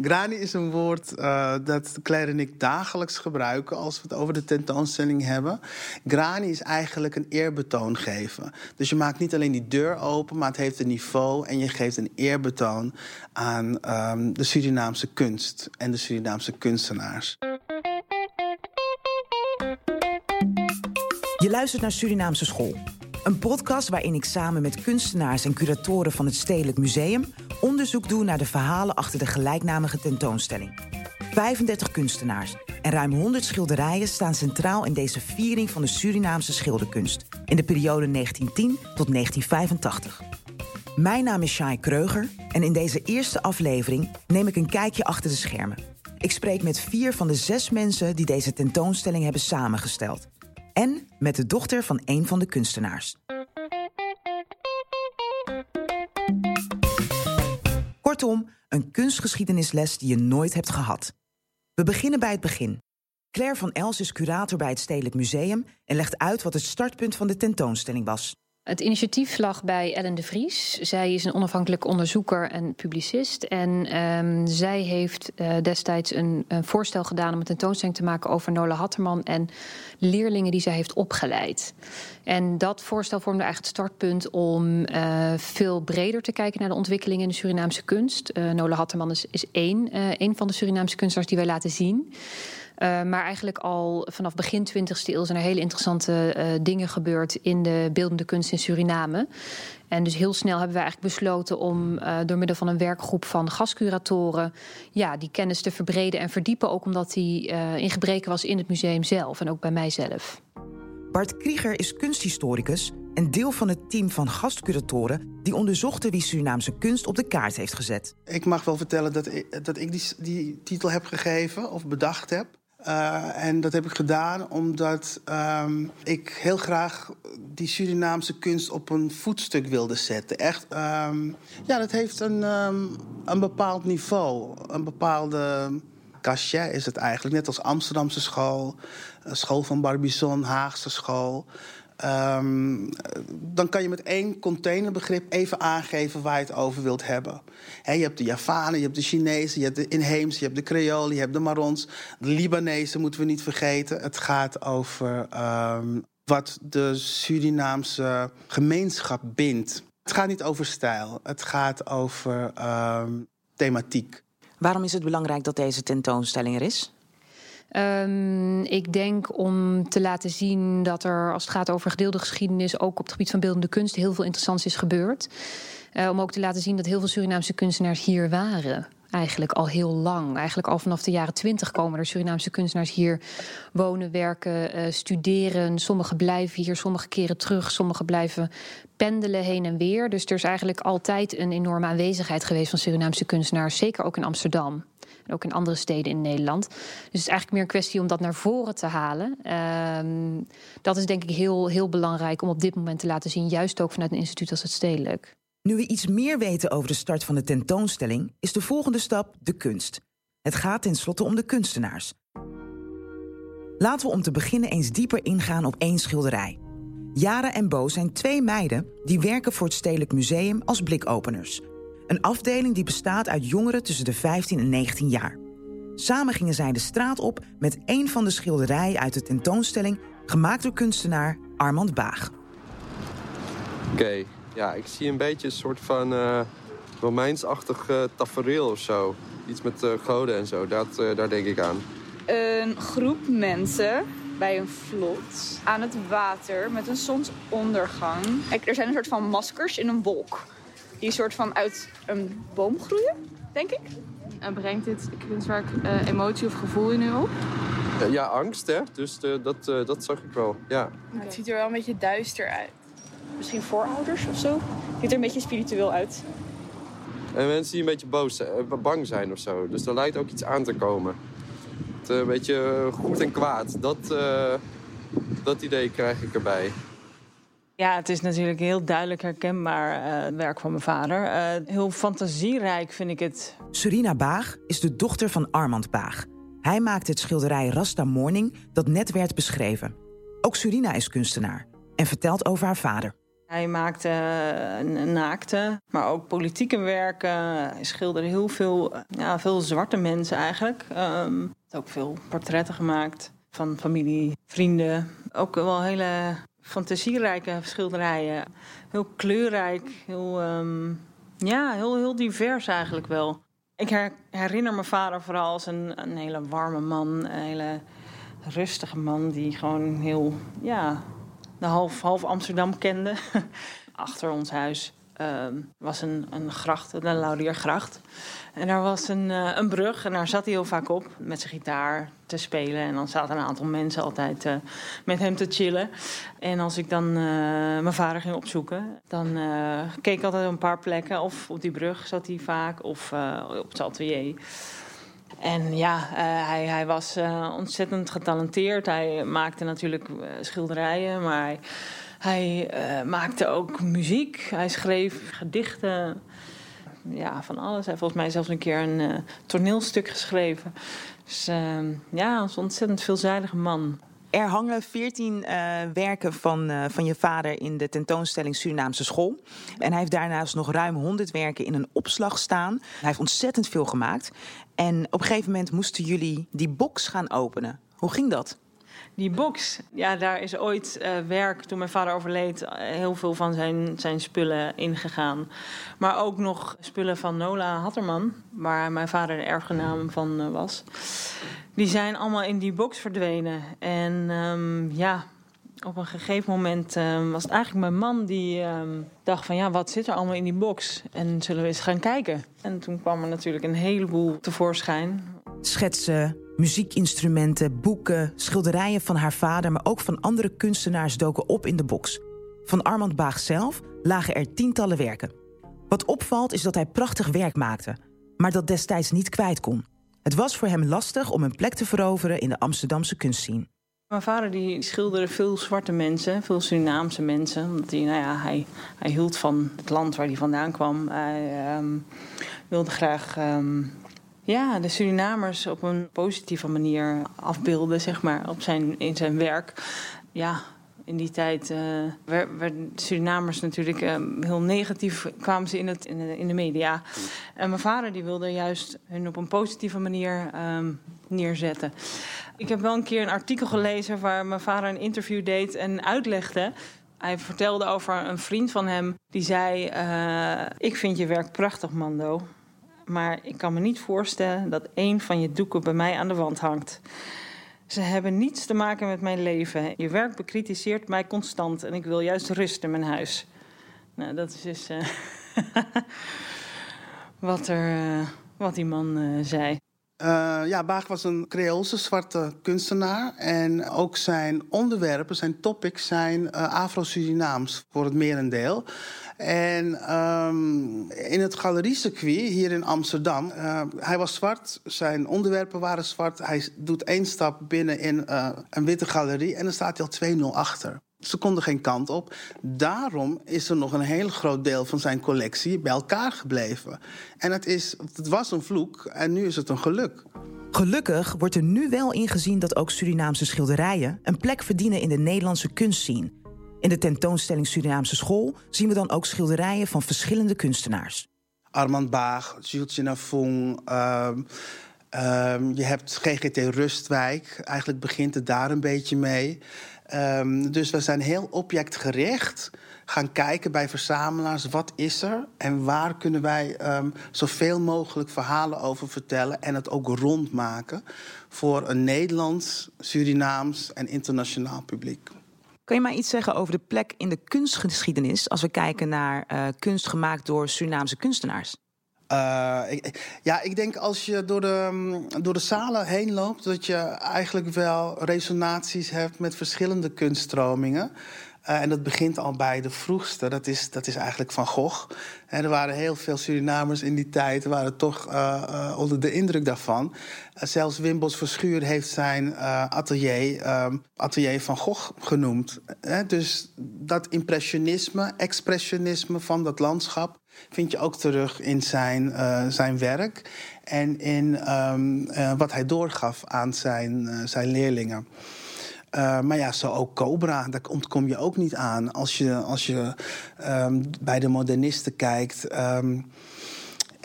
Grani is een woord uh, dat Claire en ik dagelijks gebruiken als we het over de tentoonstelling hebben. Grani is eigenlijk een eerbetoon geven. Dus je maakt niet alleen die deur open, maar het heeft een niveau en je geeft een eerbetoon aan um, de Surinaamse kunst en de Surinaamse kunstenaars. Je luistert naar Surinaamse School. Een podcast waarin ik samen met kunstenaars en curatoren van het Stedelijk Museum onderzoek doe naar de verhalen achter de gelijknamige tentoonstelling. 35 kunstenaars en ruim 100 schilderijen staan centraal in deze viering van de Surinaamse schilderkunst in de periode 1910 tot 1985. Mijn naam is Shai Kreuger en in deze eerste aflevering neem ik een kijkje achter de schermen. Ik spreek met vier van de zes mensen die deze tentoonstelling hebben samengesteld. En met de dochter van een van de kunstenaars. Kortom, een kunstgeschiedenisles die je nooit hebt gehad. We beginnen bij het begin. Claire van Els is curator bij het Stedelijk Museum en legt uit wat het startpunt van de tentoonstelling was. Het initiatief lag bij Ellen de Vries. Zij is een onafhankelijk onderzoeker en publicist. En um, zij heeft uh, destijds een, een, voorstel gedaan om een tentoonstelling te maken over Nola Hatterman en leerlingen die zij heeft opgeleid. En dat voorstel vormde eigenlijk het startpunt om uh, veel breder te kijken naar de ontwikkelingen in de Surinaamse kunst. Uh, Nola Hatterman is, is één, één van de Surinaamse kunstenaars die wij laten zien. Uh, maar eigenlijk al vanaf begin 20e eeuw zijn er hele interessante uh, dingen gebeurd in de beeldende kunst in Suriname. En dus heel snel hebben we eigenlijk besloten om uh, door middel van een werkgroep van gastcuratoren ja, die kennis te verbreden en verdiepen. Ook omdat die in gebreken was in het museum zelf en ook bij mijzelf. Bart Krieger is kunsthistoricus en deel van het team van gastcuratoren die onderzochten wie Surinaamse kunst op de kaart heeft gezet. Ik mag wel vertellen dat ik, dat ik die, die titel heb gegeven of bedacht heb. Uh, en dat heb ik gedaan omdat um, ik heel graag die Surinaamse kunst op een voetstuk wilde zetten. Echt, um, ja, dat heeft een, um, een bepaald niveau, een bepaalde cachet is het eigenlijk. Net als Amsterdamse school, school van Barbizon, Haagse school. Um, dan kan je met één containerbegrip even aangeven waar je het over wilt hebben. He, je hebt de Javanen, je hebt de Chinezen, je hebt de inheemse, je hebt de Creolen, je hebt de Marons. De Libanezen moeten we niet vergeten. Het gaat over um, wat de Surinaamse gemeenschap bindt. Het gaat niet over stijl, het gaat over um, thematiek. Waarom is het belangrijk dat deze tentoonstelling er is? Um, ik denk om te laten zien dat er, als het gaat over gedeelde geschiedenis, ook op het gebied van beeldende kunst heel veel interessants is gebeurd. Uh, om ook te laten zien dat heel veel Surinaamse kunstenaars hier waren. Eigenlijk al heel lang. Eigenlijk al vanaf de jaren twintig komen er Surinaamse kunstenaars hier wonen, werken, uh, studeren. Sommigen blijven hier, sommige keren terug, sommigen blijven pendelen heen en weer. Dus er is eigenlijk altijd een enorme aanwezigheid geweest van Surinaamse kunstenaars, zeker ook in Amsterdam. Ook in andere steden in Nederland. Dus het is eigenlijk meer een kwestie om dat naar voren te halen. Uh, dat is denk ik heel, heel belangrijk om op dit moment te laten zien. Juist ook vanuit een instituut als het Stedelijk. Nu we iets meer weten over de start van de tentoonstelling... is de volgende stap de kunst. Het gaat tenslotte om de kunstenaars. Laten we om te beginnen eens dieper ingaan op één schilderij. Jara en Bo zijn twee meiden die werken voor het Stedelijk Museum als blikopeners... Een afdeling die bestaat uit jongeren tussen de 15 en 19 jaar. Samen gingen zij de straat op met een van de schilderijen uit de tentoonstelling... gemaakt door kunstenaar Armand Baag. Oké, okay, ja, ik zie een beetje een soort van uh, Romeinsachtig uh, tafereel of zo. Iets met uh, goden en zo, dat, daar denk ik aan. Een groep mensen bij een vlot aan het water met een zonsondergang. Kijk, er zijn een soort van maskers in een wolk die soort van uit een boom groeien, denk ik. En brengt dit kunstwerk uh, emotie of gevoel in u op? Uh, ja, angst, hè. Dus uh, dat, dat zag ik wel, ja. Okay. Het ziet er wel een beetje duister uit. Misschien voorouders of zo. Het ziet er een beetje spiritueel uit. En mensen die een beetje boos, bang zijn of zo. Dus er lijkt ook iets aan te komen. Het, een beetje goed en kwaad. Dat, dat idee krijg ik erbij. Ja, het is natuurlijk heel duidelijk herkenbaar uh, werk van mijn vader. Uh, heel fantasierijk vind ik het. Surina Baag is de dochter van Armand Baag. Hij maakte het schilderij Rasta Morning dat net werd beschreven. Ook Surina is kunstenaar en vertelt over haar vader. Hij maakte uh, naakte, maar ook politieke werken. Hij schilderde heel veel, ja, veel zwarte mensen eigenlijk. Um, ook veel portretten gemaakt van familie, vrienden. Ook wel hele fantasierijke schilderijen. Heel kleurrijk, heel, um, ja, heel, heel divers eigenlijk wel. Ik herinner mijn vader vooral als een, een hele warme man, een hele rustige man die gewoon heel, ja, de half, half Amsterdam kende. Achter ons huis uh, was een, een gracht, de Laudiergracht. En daar was een, uh, een brug en daar zat hij heel vaak op met zijn gitaar te spelen. En dan zaten een aantal mensen altijd uh, met hem te chillen. En als ik dan uh, mijn vader ging opzoeken, dan keek ik altijd een paar plekken. Of op die brug zat hij vaak, of op het atelier. En ja, hij, hij was ontzettend getalenteerd. Hij maakte natuurlijk schilderijen, maar hij uh, maakte ook muziek. Hij schreef gedichten. Ja, van alles. Hij heeft volgens mij zelfs een keer een uh, toneelstuk geschreven. Dus uh, ja, een ontzettend veelzijdige man. Er hangen veertien uh, werken van, van je vader in de tentoonstelling Surinaamse School. En hij heeft daarnaast nog ruim 100 werken in een opslag staan. Hij heeft ontzettend veel gemaakt. En op een gegeven moment moesten jullie die box gaan openen. Hoe ging dat? Die box, ja, daar is ooit uh, werk, toen mijn vader overleed, uh, heel veel van zijn, zijn spullen ingegaan. Maar ook nog spullen van Nola Hatterman, waar mijn vader de erfgenaam van uh, was. Die zijn allemaal in die box verdwenen. En um, ja, op een gegeven moment um, was het eigenlijk mijn man die um, dacht van ja, wat zit er allemaal in die box? En zullen we eens gaan kijken? En toen kwam er natuurlijk een heleboel tevoorschijn. Schetsen, muziekinstrumenten, boeken, schilderijen van haar vader, maar ook van andere kunstenaars doken op in de box. Van Armand Baag zelf lagen er tientallen werken. Wat opvalt is dat hij prachtig werk maakte, maar dat destijds niet kwijt kon. Het was voor hem lastig om een plek te veroveren in de Amsterdamse kunstscene. Mijn vader die schilderde veel zwarte mensen, veel Surinaamse mensen. Omdat hij, nou ja, hij, hij hield van het land waar hij vandaan kwam. Hij um, wilde graag um, ja, de Surinamers op een positieve manier afbeelden, zeg maar, op zijn, in zijn werk. Ja, in die tijd uh, werden Surinamers natuurlijk uh, heel negatief, kwamen ze in, het, in, de, media. En mijn vader die wilde juist hun op een positieve manier um, neerzetten. Ik heb wel een keer een artikel gelezen waar mijn vader een interview deed en uitlegde. Hij vertelde over een vriend van hem die zei: uh, Ik vind je werk prachtig, Mando. Maar ik kan me niet voorstellen dat een van je doeken bij mij aan de wand hangt. Ze hebben niets te maken met mijn leven. Je werk bekritiseert mij constant en ik wil juist rust in mijn huis. Nou, dat is dus uh, wat, er, uh, wat die man uh, zei. Uh, ja, Baag was een Creoolse zwarte kunstenaar. En ook zijn onderwerpen, zijn topics, zijn uh, Afro-Surinaams voor het merendeel. En um, in het galeriecircuit hier in Amsterdam, uh, hij was zwart, zijn onderwerpen waren zwart. Hij doet één stap binnen in een witte galerie en dan staat hij al 2-0 achter. Ze konden geen kant op. Daarom is er nog een heel groot deel van zijn collectie bij elkaar gebleven. En het, is, het was een vloek en nu is het een geluk. Gelukkig wordt er nu wel ingezien dat ook Surinaamse schilderijen een plek verdienen in de Nederlandse kunstscene. In de tentoonstelling Surinaamse School zien we dan ook schilderijen van verschillende kunstenaars. Armand Baag, Jules Nafung. Uh, uh, je hebt GGT Rustwijk. Eigenlijk begint het daar een beetje mee. Um, dus we zijn heel objectgericht gaan kijken bij verzamelaars. Wat is er en waar kunnen wij um, zoveel mogelijk verhalen over vertellen... en het ook rondmaken voor een Nederlands, Surinaams en internationaal publiek. Kun je mij iets zeggen over de plek in de kunstgeschiedenis... als we kijken naar uh, kunst gemaakt door Surinaamse kunstenaars? Ik, ja, ik denk als je door de, door de zalen heen loopt, dat je eigenlijk wel resonaties hebt met verschillende kunststromingen. Uh, en dat begint al bij de vroegste, dat is, dat is eigenlijk Van Gogh. Er waren heel veel Surinamers in die tijd, waren toch uh, onder de indruk daarvan. zelfs Wimbos Verschuur heeft zijn atelier Atelier van Gogh genoemd. dus dat impressionisme, expressionisme van dat landschap vind je ook terug in zijn, zijn werk en in uh, wat hij doorgaf aan zijn, zijn leerlingen. Uh, maar ja, zo ook Cobra, daar ontkom je ook niet aan. Als je, als je um, bij de modernisten kijkt. Um,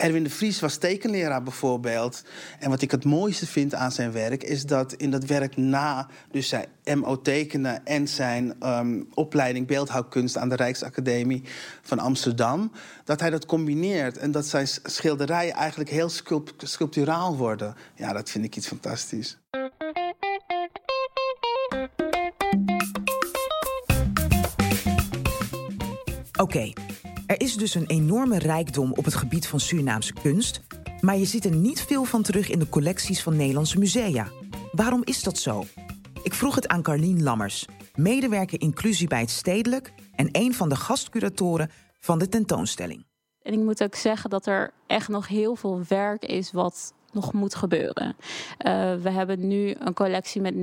Erwin de Vries was tekenleraar bijvoorbeeld. En wat ik het mooiste vind aan zijn werk... is dat in dat werk na dus zijn MO tekenen... en zijn um, opleiding beeldhouwkunst aan de Rijksacademie van Amsterdam... dat hij dat combineert en dat zijn schilderijen eigenlijk heel sculpt sculpturaal worden. Ja, dat vind ik iets fantastisch. Oké, er is dus een enorme rijkdom op het gebied van Surinaamse kunst, maar je ziet er niet veel van terug in de collecties van Nederlandse musea. Waarom is dat zo? Ik vroeg het aan Carlien Lammers, medewerker inclusie bij het Stedelijk en een van de gastcuratoren van de tentoonstelling. En ik moet ook zeggen dat er echt nog heel veel werk is wat nog moet gebeuren. Uh, we hebben nu een collectie met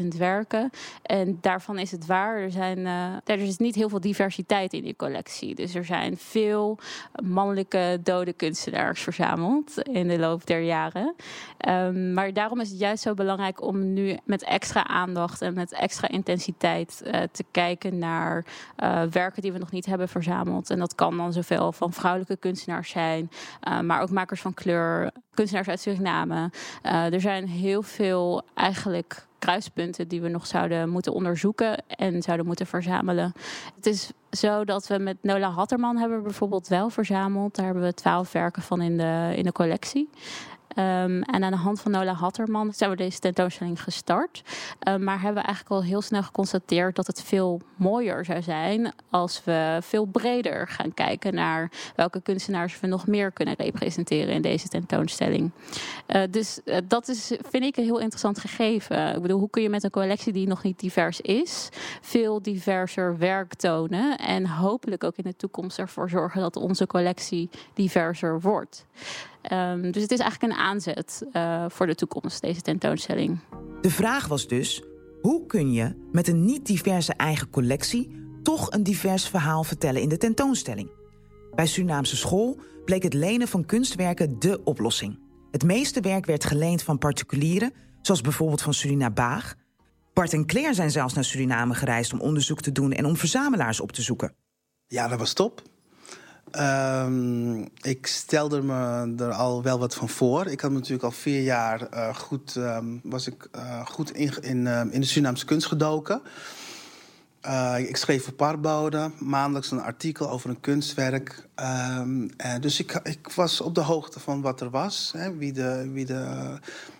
90.000 werken. En daarvan is het waar. Er, zijn, uh, er is niet heel veel diversiteit in die collectie. Dus er zijn veel mannelijke dode kunstenaars verzameld in de loop der jaren. Um, maar daarom is het juist zo belangrijk om nu met extra aandacht en met extra intensiteit uh, te kijken naar werken die we nog niet hebben verzameld. En dat kan dan zoveel van vrouwelijke kunstenaars zijn, maar ook makers van kleur, kunstenaars uit Suriname. Uh, er zijn heel veel eigenlijk kruispunten die we nog zouden moeten onderzoeken en zouden moeten verzamelen. Het is zo dat we met Nola Hatterman hebben bijvoorbeeld wel verzameld. Daar hebben we twaalf werken van in de, in de collectie. Um, en aan de hand van Nola Hatterman zijn we deze tentoonstelling gestart. Um, maar hebben we eigenlijk al heel snel geconstateerd dat het veel mooier zou zijn als we veel breder gaan kijken naar welke kunstenaars we nog meer kunnen representeren in deze tentoonstelling. Uh, dus uh, dat is, vind ik, een heel interessant gegeven. Ik bedoel, hoe kun je met een collectie die nog niet divers is, veel diverser werk tonen en hopelijk ook in de toekomst ervoor zorgen dat onze collectie diverser wordt. Um, dus het is eigenlijk een aanzet uh, voor de toekomst, deze tentoonstelling. De vraag was dus: hoe kun je met een niet diverse eigen collectie toch een divers verhaal vertellen in de tentoonstelling? Bij Surinaamse school bleek het lenen van kunstwerken de oplossing. Het meeste werk werd geleend van particulieren, zoals bijvoorbeeld van Surina Baag. Bart en Claire zijn zelfs naar Suriname gereisd om onderzoek te doen en om verzamelaars op te zoeken. Ja, dat was top. Um, ik stelde me er al wel wat van voor. Ik had natuurlijk al vier jaar uh, goed, um, was ik, uh, goed in, in, uh, in de Surinaamse kunst gedoken. ik schreef voor Parbode, maandelijks een artikel over een kunstwerk. Um, dus ik, ik, was op de hoogte van wat er was, hè, wie de, wie de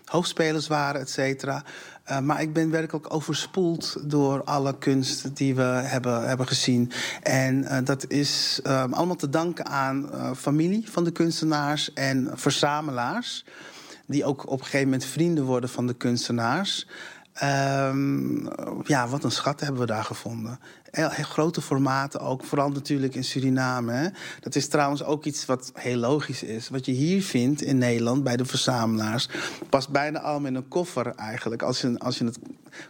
hoofdspelers waren, et cetera. Uh, maar ik ben werkelijk overspoeld door alle kunst die we hebben, hebben gezien. En uh, dat is uh, allemaal te danken aan familie van de kunstenaars en verzamelaars. Die ook op een gegeven moment vrienden worden van de kunstenaars. Um, ja, wat een schat hebben we daar gevonden. Heel, grote formaten ook, vooral natuurlijk in Suriname. Hè. Dat is trouwens ook iets wat heel logisch is. Wat je hier vindt in Nederland bij de verzamelaars... past bijna allemaal in een koffer eigenlijk, als je, als je het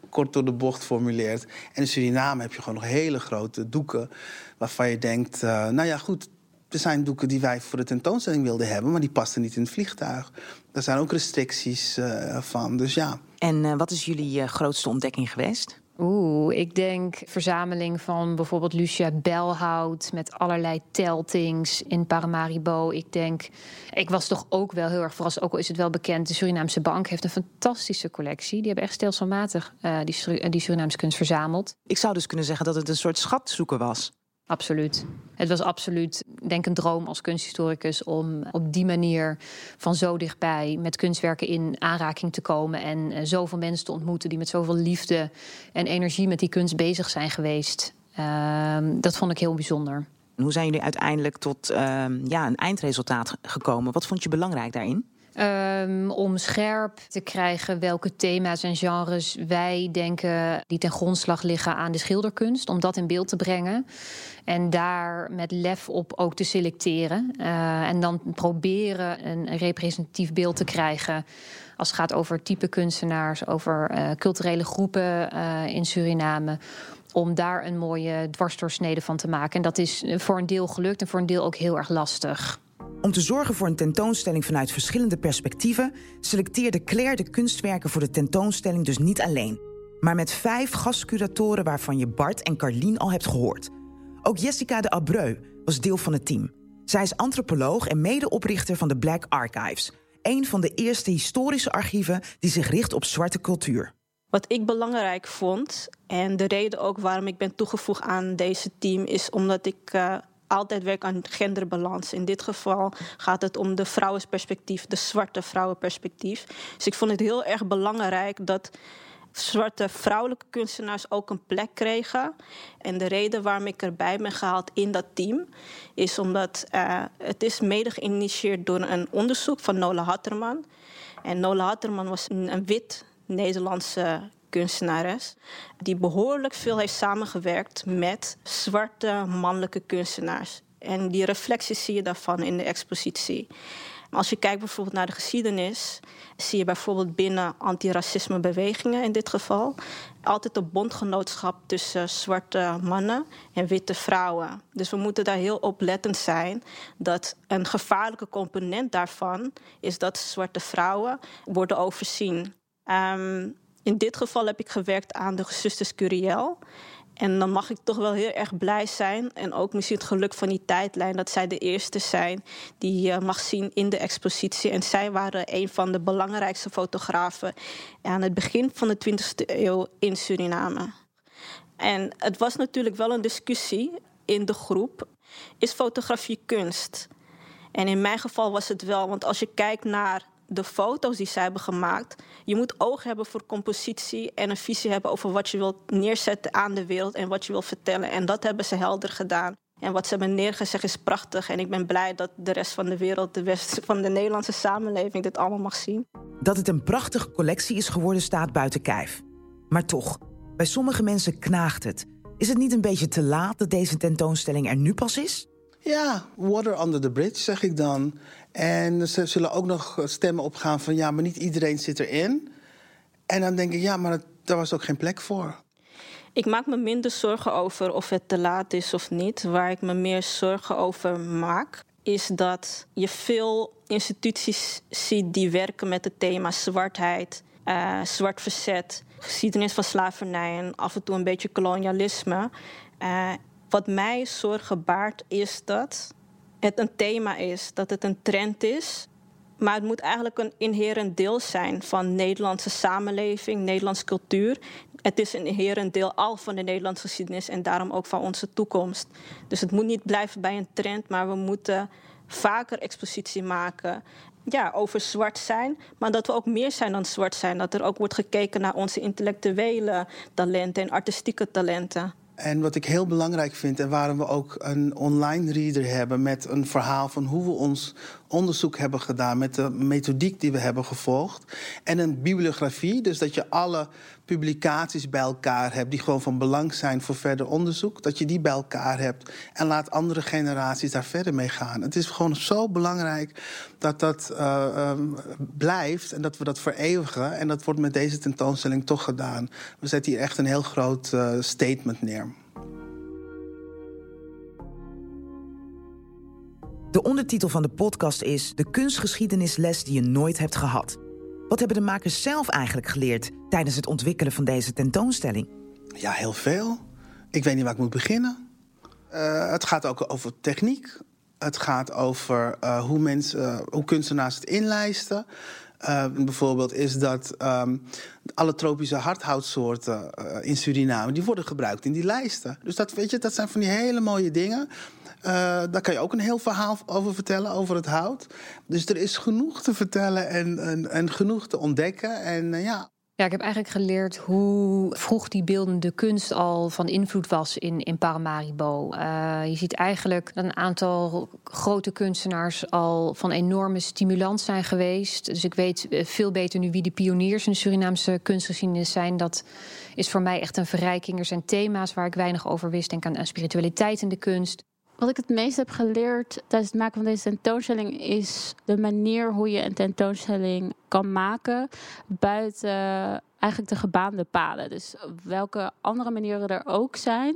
kort door de bocht formuleert. En in Suriname heb je gewoon nog hele grote doeken... waarvan je denkt, uh, nou ja, goed... Er zijn doeken die wij voor de tentoonstelling wilden hebben, maar die pasten niet in het vliegtuig. Daar zijn ook restricties uh, van, dus ja. En uh, wat is jullie uh, grootste ontdekking geweest? Oeh, ik denk verzameling van bijvoorbeeld Lucia Belhout met allerlei teltings in Paramaribo. Ik denk, ik was toch ook wel heel erg verrast, ook al is het wel bekend, de Surinaamse Bank heeft een fantastische collectie. Die hebben echt stelselmatig uh, die, die Surinaamse kunst verzameld. Ik zou dus kunnen zeggen dat het een soort schatzoeker was. Absoluut. Het was absoluut, denk een droom als kunsthistoricus om op die manier van zo dichtbij met kunstwerken in aanraking te komen en uh, zoveel mensen te ontmoeten die met zoveel liefde en energie met die kunst bezig zijn geweest. Uh, dat vond ik heel bijzonder. hoe zijn jullie uiteindelijk tot uh, ja, een eindresultaat gekomen? Wat vond je belangrijk daarin? Um, om scherp te krijgen welke thema's en genres wij denken die ten grondslag liggen aan de schilderkunst, om dat in beeld te brengen. En daar met lef op ook te selecteren. Uh, en dan proberen een representatief beeld te krijgen. Als het gaat over type kunstenaars, over uh, culturele groepen uh, in Suriname om daar een mooie dwarsdoorsnede van te maken. En dat is voor een deel gelukt en voor een deel ook heel erg lastig. Om te zorgen voor een tentoonstelling vanuit verschillende perspectieven, selecteerde Claire de kunstwerken voor de tentoonstelling dus niet alleen. maar met vijf gastcuratoren waarvan je Bart en Carlien al hebt gehoord. Ook Jessica de Abreu was deel van het team. Zij is antropoloog en medeoprichter van de Black Archives, een van de eerste historische archieven die zich richt op zwarte cultuur. Wat ik belangrijk vond en de reden ook waarom ik ben toegevoegd aan deze team is omdat ik uh, altijd werk aan genderbalans. In dit geval gaat het om de vrouwensperspectief, de zwarte vrouwenperspectief. Dus ik vond het heel erg belangrijk dat zwarte vrouwelijke kunstenaars ook een plek kregen. En de reden waarom ik erbij ben gehaald in dat team is omdat uh, het is mede geïnitieerd door een onderzoek van Nola Hatterman. En Nola Hatterman was een, een wit Nederlandse kunstenares die behoorlijk veel heeft samengewerkt met zwarte mannelijke kunstenaars. En die reflecties zie je daarvan in de expositie. Als je kijkt bijvoorbeeld naar de geschiedenis, zie je bijvoorbeeld binnen antiracismebewegingen in dit geval altijd een bondgenootschap tussen zwarte mannen en witte vrouwen. Dus we moeten daar heel oplettend zijn dat een gevaarlijke component daarvan is dat zwarte vrouwen worden overzien. Um, in dit geval heb ik gewerkt aan de Zusters Curiel. En dan mag ik toch wel heel erg blij zijn. En ook misschien het geluk van die tijdlijn dat zij de eerste zijn die je mag zien in de expositie. En zij waren een van de belangrijkste fotografen aan het begin van de 20e eeuw in Suriname. En het was natuurlijk wel een discussie in de groep: is fotografie kunst? En in mijn geval was het wel, want als je kijkt naar de foto's die zij hebben gemaakt. Je moet oog hebben voor compositie en een visie hebben over wat je wilt neerzetten aan de wereld en wat je wilt vertellen. En dat hebben ze helder gedaan. En wat ze hebben neergezegd is prachtig. En ik ben blij dat de rest van de wereld, de rest van de Nederlandse samenleving, dit allemaal mag zien. Dat het een prachtige collectie is geworden, staat buiten kijf. Maar toch, bij sommige mensen knaagt het. Is het niet een beetje te laat dat deze tentoonstelling er nu pas is? Ja, water under the bridge, zeg ik dan. En er zullen ook nog stemmen opgaan van ja, maar niet iedereen zit erin. En dan denk ik, ja, maar daar was ook geen plek voor. Ik maak me minder zorgen over of het te laat is of niet. Waar ik me meer zorgen over maak, is dat je veel instituties ziet die werken met het thema zwartheid, uh, zwart verzet, geschiedenis van slavernij en af en toe een beetje kolonialisme. Uh, wat mij zorgen baart is dat het een thema is, dat het een trend is. Maar het moet eigenlijk een inherent deel zijn van Nederlandse samenleving, Nederlandse cultuur. Het is een inherent deel al van de Nederlandse geschiedenis en daarom ook van onze toekomst. Dus het moet niet blijven bij een trend, maar we moeten vaker expositie maken. Ja, over zwart zijn, maar dat we ook meer zijn dan zwart zijn. Dat er ook wordt gekeken naar onze intellectuele talenten en artistieke talenten. En wat ik heel belangrijk vind en waarom we ook een online reader hebben met een verhaal van hoe we ons onderzoek hebben gedaan, met de methodiek die we hebben gevolgd. En een bibliografie, dus dat je alle publicaties bij elkaar hebt die gewoon van belang zijn voor verder onderzoek, dat je die bij elkaar hebt en laat andere generaties daar verder mee gaan. Het is gewoon zo belangrijk dat dat uh, uh, blijft en dat we dat vereeuwigen. En dat wordt met deze tentoonstelling toch gedaan. We zetten hier echt een heel groot uh, statement neer. De ondertitel van de podcast is De kunstgeschiedenisles die je nooit hebt gehad. Wat hebben de makers zelf eigenlijk geleerd tijdens het ontwikkelen van deze tentoonstelling? Ja, heel veel. Ik weet niet waar ik moet beginnen. Uh, het gaat ook over techniek. Het gaat over uh, hoe, mensen, uh, hoe kunstenaars het inlijsten. Bijvoorbeeld is dat um, alle tropische hardhoutsoorten in Suriname... die worden gebruikt in die lijsten. Dus dat, weet je, dat zijn van die hele mooie dingen... Uh, daar kan je ook een heel verhaal over vertellen, over het hout. Dus er is genoeg te vertellen en, en, en genoeg te ontdekken. En uh, ja. Ja, ik heb eigenlijk geleerd hoe vroeg die beeldende kunst al van invloed was in, in Paramaribo. Uh, je ziet eigenlijk dat een aantal grote kunstenaars al van enorme stimulans zijn geweest. Dus ik weet veel beter nu wie de pioniers in de Surinaamse kunstgeschiedenis zijn. Dat is voor mij echt een verrijking. Er zijn thema's waar ik weinig over wist. Denk aan spiritualiteit in de kunst. Wat ik het meest heb geleerd tijdens het maken van deze tentoonstelling is de manier hoe je een tentoonstelling kan maken buiten eigenlijk de gebaande paden. Dus welke andere manieren er ook zijn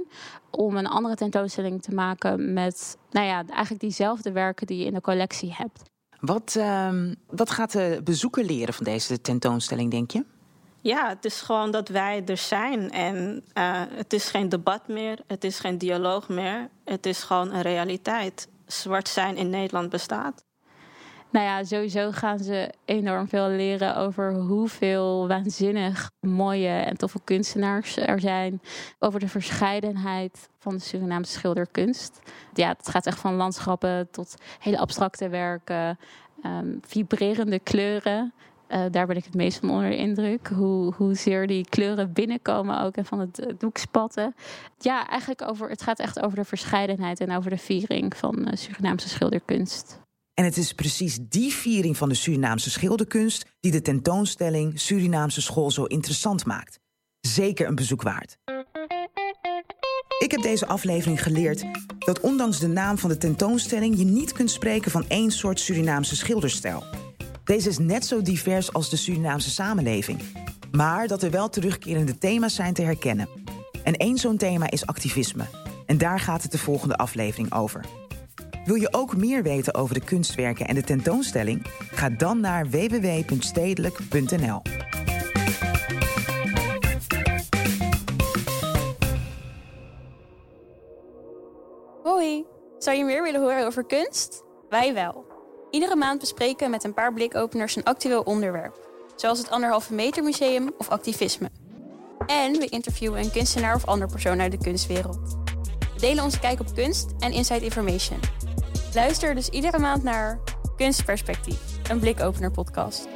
om een andere tentoonstelling te maken met, nou ja, eigenlijk diezelfde werken die je in de collectie hebt. Wat, uh, wat gaat de bezoeker leren van deze tentoonstelling, denk je? Ja, het is gewoon dat wij er zijn. En uh, het is geen debat meer, het is geen dialoog meer. Het is gewoon een realiteit. Zwart zijn in Nederland bestaat. Nou ja, sowieso gaan ze enorm veel leren over hoeveel waanzinnig mooie en toffe kunstenaars er zijn. Over de verscheidenheid van de Surinaamse schilderkunst. Ja, het gaat echt van landschappen tot hele abstracte werken, um, vibrerende kleuren. Uh, daar ben ik het meest van onder de indruk. Hoe, hoezeer die kleuren binnenkomen ook en van het doek spatten. Ja, eigenlijk over, het gaat echt over de verscheidenheid en over de viering van uh, Surinaamse schilderkunst. En het is precies die viering van de Surinaamse schilderkunst die de tentoonstelling Surinaamse School zo interessant maakt. Zeker een bezoek waard. Ik heb deze aflevering geleerd dat ondanks de naam van de tentoonstelling je niet kunt spreken van één soort Surinaamse schilderstijl. Deze is net zo divers als de Surinaamse samenleving, maar dat er wel terugkerende thema's zijn te herkennen. En één zo'n thema is activisme. En daar gaat het de volgende aflevering over. Wil je ook meer weten over de kunstwerken en de tentoonstelling? Ga dan naar www.stedelijk.nl. Hoi, zou je meer willen horen over kunst? Wij wel. Iedere maand bespreken we met een paar blikopeners een actueel onderwerp, zoals het Anderhalve Meter Museum of activisme. En we interviewen een kunstenaar of ander persoon uit de kunstwereld. We delen onze kijk op kunst en inside information. Luister dus iedere maand naar Kunstperspectief, een blikopener podcast.